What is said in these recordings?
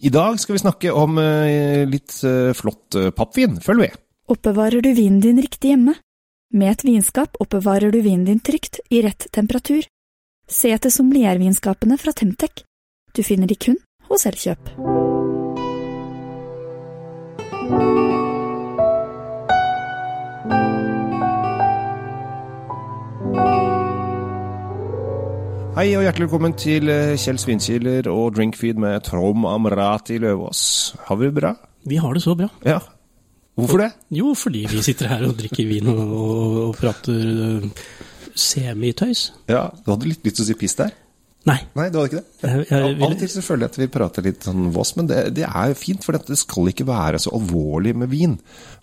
I dag skal vi snakke om eh, litt eh, flott eh, pappvin. Følg med. Oppbevarer du vinen din riktig hjemme? Med et vinskap oppbevarer du vinen din trygt, i rett temperatur. Se etter sommeliervinskapene fra Temtec. Du finner de kun hos Elkjøp. Hei og hjertelig velkommen til eh, Kjell Svinkjeller og Drinkfeed med Trom Amrati Løvaas. Har vi det bra? Vi har det så bra. Ja. Hvorfor det? Jo, fordi vi sitter her og drikker vin og, og, og prater uh, semitøys. Ja, Du hadde litt lyst til å si piss der? Nei. Nei, du hadde ikke det? Jeg, jeg, Av og til så føler jeg at vi prater litt sånn Voss, men det, det er fint, for det skal ikke være så alvorlig med vin.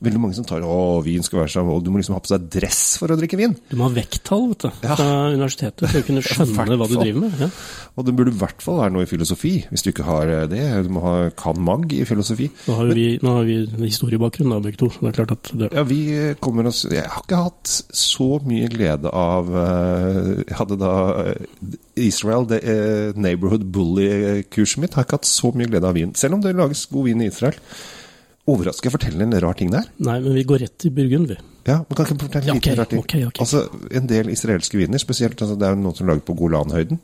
Veldig mange som tar å, vin skal være så alvorlig, du må liksom ha på seg dress for å drikke vin. du må ha vekttall vet du, Ja. fra universitetet for å kunne skjønne hva du driver med. Ja. Og det burde i hvert fall være noe i filosofi, hvis du ikke har det. Du må ha kan mag i filosofi. Nå har jo vi, nå har vi historiebakgrunn da, begge to. det er klart at det, Ja, vi kommer oss Jeg har ikke hatt så mye glede av eh, Jeg hadde da Israel, Israel, det eh, Neighborhood Bully-kurset mitt, har ikke hatt så mye glede av vin. Selv om det lages god vin i Israel. Overrasker jeg fortelle en rar ting der? Nei, men vi går rett til Burgund, vi. Ja, men kan ikke fortelle en liten ok, rar ting? Okay, okay. Altså, En del israelske viner, spesielt altså, det er jo noen som lager på Golanhøyden,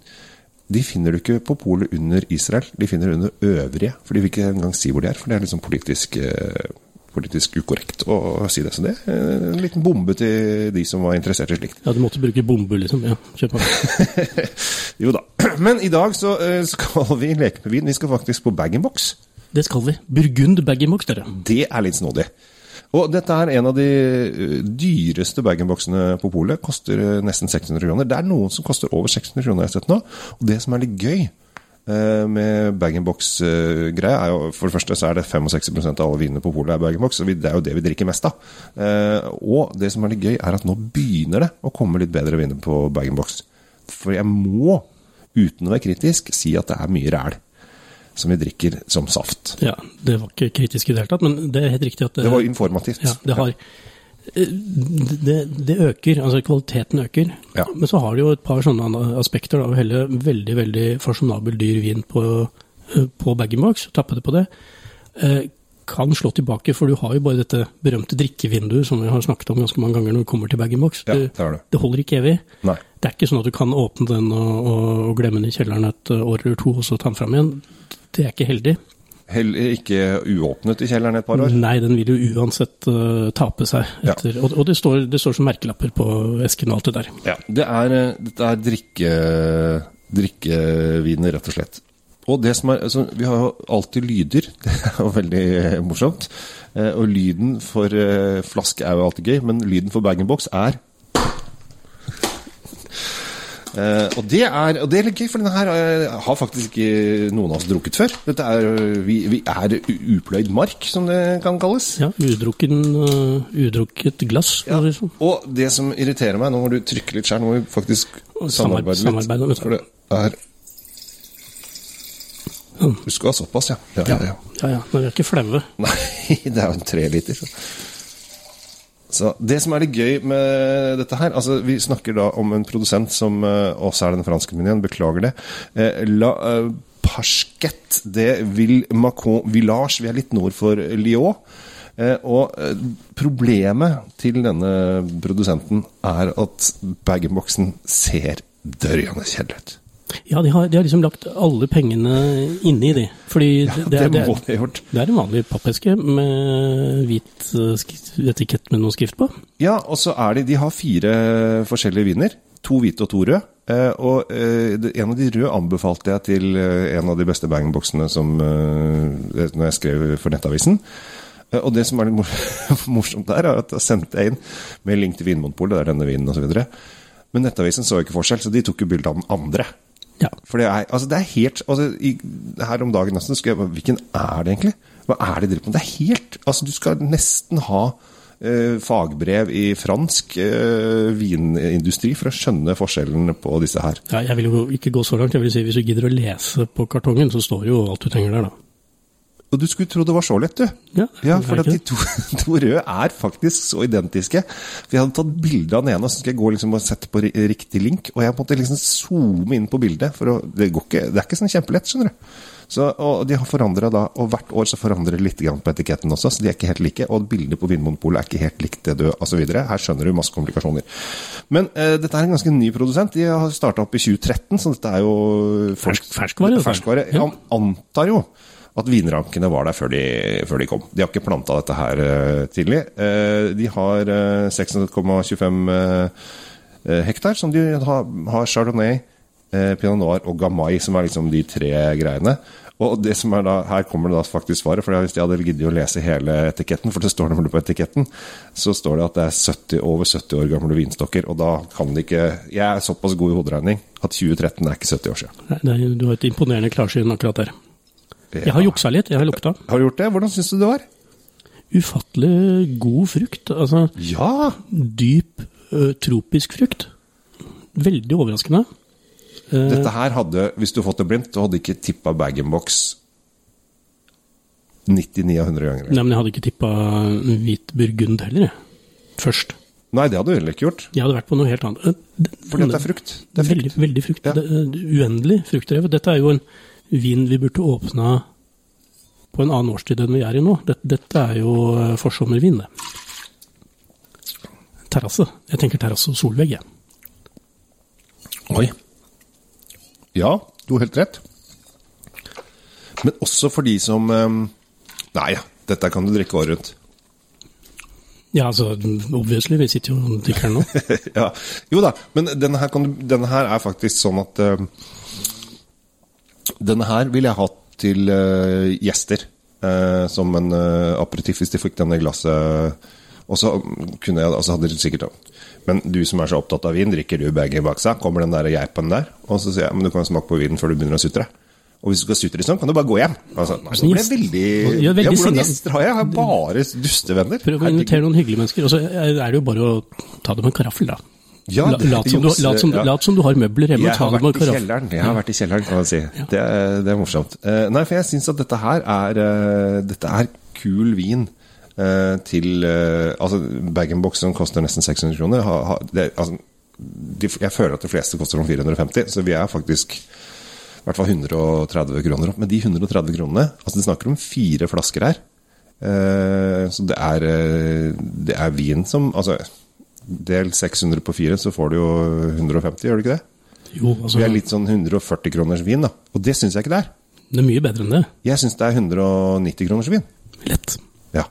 de finner du ikke på polet under Israel, de finner du under øvrige. For de vil ikke engang si hvor de er, for det er liksom politisk, eh, politisk ukorrekt å si det. Så det en liten bombe til de som var interessert i slikt. Ja, du måtte bruke bombe, liksom. Ja, kjør på. Jo da. Men i dag så eh, skal vi leke med vin. Vi skal faktisk på bag-in-box. Det skal vi. Burgund bag-in-box, dere. Det er litt snodig. Og dette er en av de eh, dyreste bag-in-boxene på polet. Koster eh, nesten 600 kroner. Det er noen som koster over 600 kroner, jeg har sett nå. Og det som er litt gøy med bag-in-box-greia, er jo for det første så er det 65 av alle vinene på polet er bag-in-box. Og det er jo det vi drikker mest av. Eh, Og det som er litt gøy, er at nå begynner det å komme litt bedre viner på bag-in-box. For jeg må, uten å være kritisk, si at det er mye ræl som vi drikker som saft. Ja, Det var ikke kritisk i det hele tatt, men det er helt riktig at Det var informativt. Ja, det har eh, det, det øker, altså kvaliteten øker. Ja. Men så har de jo et par sånne aspekter. da, Å helle veldig veldig fasjonabel dyr vin på, eh, på bag-in-box, tappe det på det, eh, kan slå tilbake. For du har jo bare dette berømte drikkevinduet som vi har snakket om ganske mange ganger når vi kommer til bag-in-box. Ja, det, det det holder ikke evig. Nei. Det er ikke sånn at du kan åpne den og, og, og glemme den i kjelleren et år eller to, og så ta den fram igjen. Det er ikke heldig. Heller ikke uåpnet i kjelleren et par år. Nei, den vil jo uansett uh, tape seg. Ja. Etter, Og, og det, står, det står som merkelapper på esken og alt det der. Ja, det er, det dette er drikke, drikkeviner, rett og slett. Og det som er, altså, Vi har jo alltid lyder, det er jo veldig eh, morsomt. Eh, Og lyden for eh, flaske er jo alltid gøy, men lyden for bag-in-box er Eh, og, det er, og det er litt gøy, for denne her eh, har faktisk ikke noen av oss drukket før. Dette er, eh, vi, vi er upløyd mark, som det kan kalles. Ja, udrukken, uh, udrukket glass. Ja. sånn. Og det som irriterer meg, nå må du trykke litt sjøl, nå må vi faktisk samarbeide, samarbeide litt. samarbeide. For det er Du skal ha såpass, ja. Ja, ja, ja. Ja, ja, men vi er ikke flaue. Nei, det er jo en treliter. Så. Så det som er litt gøy med dette her altså Vi snakker da om en produsent som eh, også er den franske menyen. beklager det. Eh, La uh, Pasquet de Ville-Macon Village. Vi er litt nord for Lyon. Eh, og eh, problemet til denne produsenten er at bag-in-boxen ser dørjende kjedelig ut. Ja, de har, de har liksom lagt alle pengene inni de. Fordi det, Det, er, det, må er, de ha gjort. det er en vanlig pappeske med hvit uh, etikett med noe skrift på. Ja, og så er de De har fire forskjellige viner. To hvite og to røde. Eh, og eh, en av de røde anbefalte jeg til eh, en av de beste bangboksene som eh, Når jeg skrev for Nettavisen. Eh, og det som er litt morsomt der, er at jeg sendte en med link til Vinmonopolet, det er denne vinen osv. Men Nettavisen så ikke forskjell, så de tok jo bilde av den andre. Ja. For det er, altså det er helt altså i, Her om dagen nesten skulle jeg Hvilken er det egentlig? Hva er det de driver med? Det er helt Altså, du skal nesten ha eh, fagbrev i fransk eh, vinindustri for å skjønne forskjellen på disse her. ja. Jeg vil jo ikke gå så langt. Jeg vil si Hvis du gidder å lese på kartongen, så står jo alt du trenger der, da. Og du skulle tro det var så lett, du. Ja, Ja, for de to, to røde er faktisk så identiske. For Jeg hadde tatt bilde av den ene, og så skal jeg gå liksom og sette på riktig link. Og jeg måtte liksom zoome inn på bildet. For å, det, går ikke, det er ikke sånn kjempelett, skjønner du. Så, og de har forandret da, og hvert år så forandrer de litt på etiketten også, så de er ikke helt like. Og bildet på Vinmonopolet er ikke helt likt det døde, osv. Her skjønner du masse komplikasjoner. Men eh, dette er en ganske ny produsent. De har starta opp i 2013, så dette er jo Fersk- ferskvare, Fersk ferskvare. Ja. Jeg antar jo at vinrankene var der før de, før de kom. De har ikke planta dette her eh, tidlig. Eh, de har eh, 6,25 eh, hektar, som de har, har chardonnay, pinot noir og gamay, som er liksom de tre greiene. Og det som er da, Her kommer det da faktisk svaret, for hvis jeg hadde giddet å lese hele etiketten, for det står nemlig på etiketten, så står det at det er 70, over 70 år gamle vinstokker. Og da kan det ikke Jeg er såpass god i hoderegning at 2013 er ikke 70 år siden. Nei, du har et imponerende klarsyn akkurat der. Jeg har juksa litt, jeg har lukta. Har du gjort det? Hvordan syns du det var? Ufattelig god frukt. Altså Ja! dyp, ø, tropisk frukt. Veldig overraskende. Dette her hadde, hvis du fått det blindt, du hadde ikke tippa bag-in-box 99 av 100 ganger. Nei, men jeg hadde ikke tippa hvit burgund heller, jeg. Først. Nei, det hadde du heller ikke gjort. Jeg hadde vært på noe helt annet. Det- For dette er frukt. Det er frukt. Veldig, veldig frukt. Ja. Det uendelig fruktdrevet. Dette er jo en vin vi burde åpna på en annen årstid enn vi er i nå. Dette, dette er jo eh, forsommervin, det. Terrasse. Jeg tenker terrasse og solvegg, jeg. Oi. Ja, du har helt rett. Men også for de som eh, Nei, dette kan du drikke året rundt. Ja, altså, obviously, vi sitter jo og drikker den nå. ja. Jo da, men denne her, kan du, denne her er faktisk sånn at eh, Denne her ville jeg hatt til uh, gjester. Uh, som en uh, aperitiff, hvis de fikk denne glasset. Og så kunne jeg, altså hadde de sikkert Men du som er så opptatt av vin, drikker du begge bak seg? Kommer den der geipen der? Og så sier jeg men du kan smake på vinen før du begynner å sutre. Og hvis du skal sutre sånn, kan du bare gå hjem. Altså, nei, så ble jeg veldig, Ja, veldig ja, Hvordan gjester har jeg? Jeg har bare dustevenner. Prøv å invitere noen hyggelige mennesker, og så er det jo bare å ta det med en karaffel, da. Ja, La- lat, som du, lat, som, ja. lat som du har møbler hjemme, Jeg har det vært i kjelleren, jeg har vært i kjelleren, kan man si. Det, er, det er morsomt. Eh, nei, for jeg syns at dette her er eh, Dette er kul vin eh, til Altså, bag-in-box som koster nesten 600 kroner ha, ha, det, altså, de, Jeg føler at de fleste koster om 450, så vi er faktisk i hvert fall 130 kroner opp. Men de 130 kronene Altså, det snakker om fire flasker her. Så det er, det er vin som Altså, del 600 på fire, så får du jo 150, gjør du ikke det? Jo, altså, Vi er litt sånn 140 kroners vin, da. Og det syns jeg ikke det er. det er mye bedre enn det. Jeg syns det er 190 kroners vin. Lett. Ja.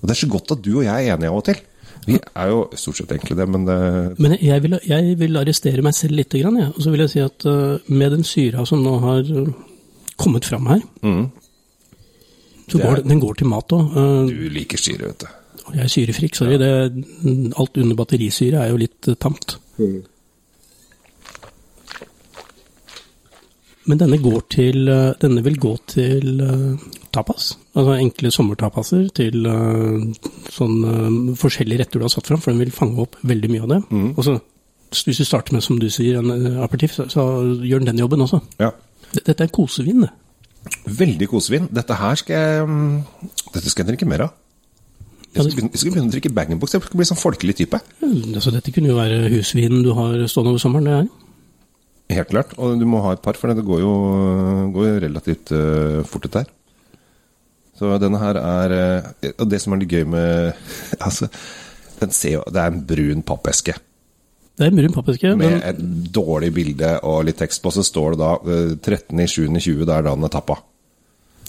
Og det er så godt at du og jeg er enige av og til. Vi er jo stort sett egentlig det, men det, Men jeg vil, jeg vil arrestere meg selv litt, grann, jeg. og så vil jeg si at uh, med den syra som nå har uh, kommet fram her, mm, så Det er- går, den- den går til mat òg. Du liker syre, vet du. Jeg er syrefrik, sorry. Det, alt under batterisyre er jo litt tamt. tamt. Men denne går til uh, Denne vil gå til uh, tapas. Altså enkle sommertapaser til sånn forskjellige retter du har satt fram, for den vil fange opp veldig mye av det. Og så hvis du starter med, som du sier, en aperitiff, så, så gjør den den jobben også. Ja. Dette er kosevin, det. Veldig kosevin. Dette her skal jeg mm, Dette skal jeg drikke mer av. Jeg skulle skal begynne, jeg skal begynne å drikke bag-in-box. Jeg skal bli sånn folkelig type. Altså, dette kunne jo være husvinen du har stående over sommeren. det er. Helt klart. Og du må ha et par, for det går jo, går jo relativt uh, fort dette her. Så denne her er uh, Og det som er litt gøy med Altså, den ser Det er en brun pappeske Det er en brun pappeske, med men et dårlig bilde og litt tekst på. Så står det da uh, 13.07.20, det er da den er tappa.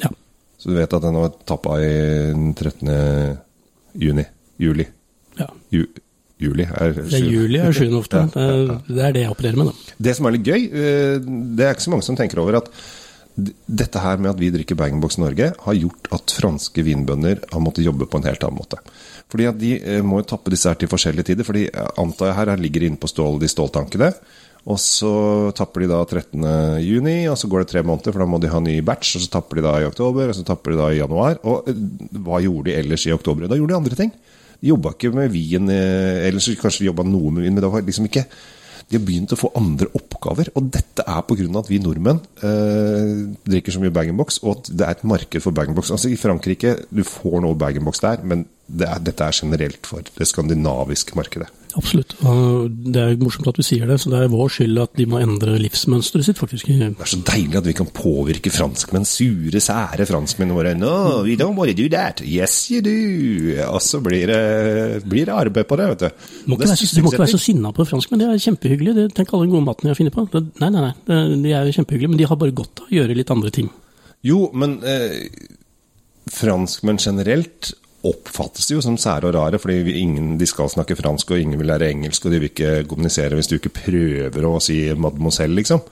ja. Så du vet at den var tappa i den 13. juni. Juli. ja. Ju, juli er Det er juli er sjuende ofte. Ja, Det er, det er det jeg opererer med, da. Det som er litt gøy, eh, det er ikke så mange som tenker over at dette her med at vi drikker bag-in-box Norge, har gjort at franske vinbønder har måttet jobbe på en helt annen måte. Fordi at De eh, må jo tappe disse her til forskjellige tider. fordi antar jeg her ligger inne på stål, de ståltankene. Og så tapper de da 13. juni, og så går det tre måneder, for da må de ha ny batch. Og så tapper de da i oktober, og så tapper de da i januar. Og eh, hva gjorde de ellers i oktober? Da gjorde de andre ting. De jobba ikke med vin, eh, eller kanskje de jobba noe med vin, men det var liksom ikke de har begynt å få andre oppgaver, og dette er pga. at vi nordmenn eh, drikker så mye bag-in-box, og at det er et marked for bag-in-box. Altså I Frankrike du får noe bag-in-box der, men det er, dette er generelt for det skandinaviske markedet. Absolutt. Og det er morsomt at du sier det, så det er vår skyld at de må endre livsmønsteret sitt, faktisk. Det er så deilig at vi kan påvirke franskmenn, sure, sære franskmenn våre. No, we don't want to do that. Yes, you do. Og så blir det, blir det arbeid på det, vet du. Må ikke, være, du må ikke være så sinna på franskmenn, det er kjempehyggelig. Det, tenk alle den gode maten jeg finner på. Det, nei, nei, nei, det, de er kjempehyggelige, men de har bare godt av å gjøre litt andre ting. Jo, men eh, franskmenn generelt oppfattes jo som sære og rare, fordi ingen, de skal snakke fransk, og ingen vil lære engelsk, og de vil ikke kommunisere hvis du ikke prøver å si mademoiselle, liksom.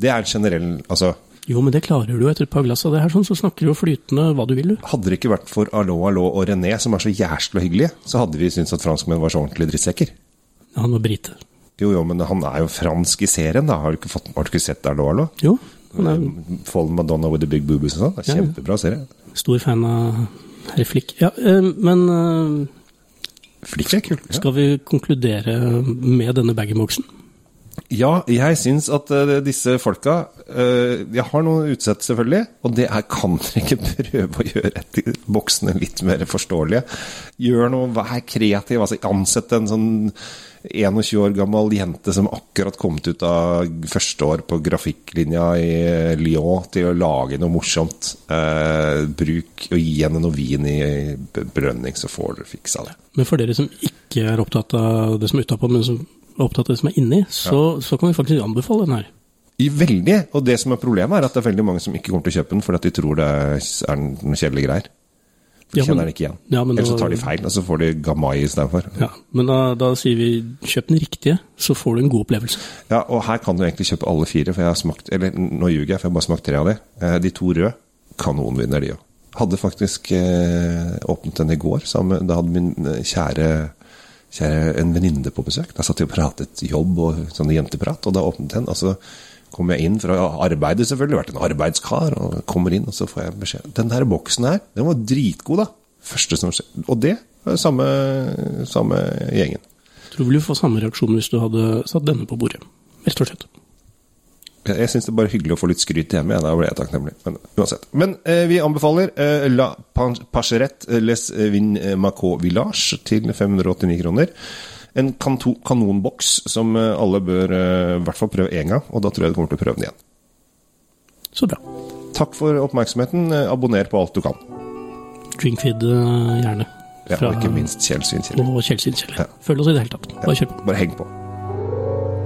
Det er en generell Altså, Jo, men det klarer du etter et par glass av det her, sånn, så snakker du jo flytende hva du vil, du. hadde det ikke vært for Allo, Allo og René, som er så jæsla hyggelige, så hadde vi syntes at franskmenn var så ordentlige drittsekker. Han var brite. Jo, jo, men han er jo fransk i serien, da. Har du ikke, fått, har du ikke sett Allo, Allo? Jo, han er Fallen Madonna with the big boobies og sånn. Ja, ja. Kjempebra serie. stor fan av herr Flikk. Ja, eh, men eh, Flikk er kult. Ja. skal vi konkludere med denne bag-in-boksen? Ja, jeg syns at uh, disse folka uh, Jeg har noe utsett, selvfølgelig. Og det er kan dere ikke prøve å gjøre etter boksene litt mer forståelige? Gjør noe, vær kreativ. altså Ansett en sånn 21 år gammel jente som akkurat kommet ut av første år på grafikklinja i Lyon til å lage noe morsomt. Uh, bruk og gi henne noe vin i brønning, så får dere fiksa det. Men for dere som ikke er opptatt av det som er utapå, men som er opptatt av det som er inni, så, så kan vi faktisk anbefale den her. I veldig, og det som er problemet er at det er veldig mange som ikke kommer til å kjøpe den fordi at de tror det er noen kjedelige greier. De Ja, kjenner den ikke igjen. Ja, Eller så tar de feil, og så får de gamai istedenfor. Ja, men da, da sier vi kjøp den riktige, så får du en god opplevelse. Ja, og her kan du egentlig kjøpe alle fire, for jeg har smakt Eller nå ljuger jeg, for jeg har bare smakt tre av de. Eh, De to røde, kanonvinner de òg. Hadde faktisk eh, åpnet den i går. Sammen, da hadde min eh, kjære, kjære en venninne på besøk. Da satt vi og pratet jobb og sånn jenteprat, og da åpnet den. Og så kom jeg inn fra arbeidet, selvfølgelig. Vært en arbeidskar. Og kommer inn, og så får jeg beskjed. Den der boksen her, den var dritgod, da. Første som skjer. Og det er samme, samme gjengen. Tror du ville få samme reaksjon hvis du hadde satt denne på bordet. Rett og slett. Jeg, syns det er bare hyggelig å få litt skryt hjemme. Ja, da blir jeg takknemlig. Men uansett. Men eh, vi anbefaler eh, La Pacherette Les Vin Macau Village til 589 kroner. En kanonboks som eh, alle bør eh, i hvert fall prøve én gang, og da tror jeg du kommer til å prøve den igjen. Så bra. Takk for oppmerksomheten. Eh, Abonner på alt du kan. Drinkfeed gjerne. gjerne. Ja, og ikke minst Kjell Svinkjell. Og Kjell sin. Ja. Følg oss i det hele tatt. Bare kjør på. Bare heng på.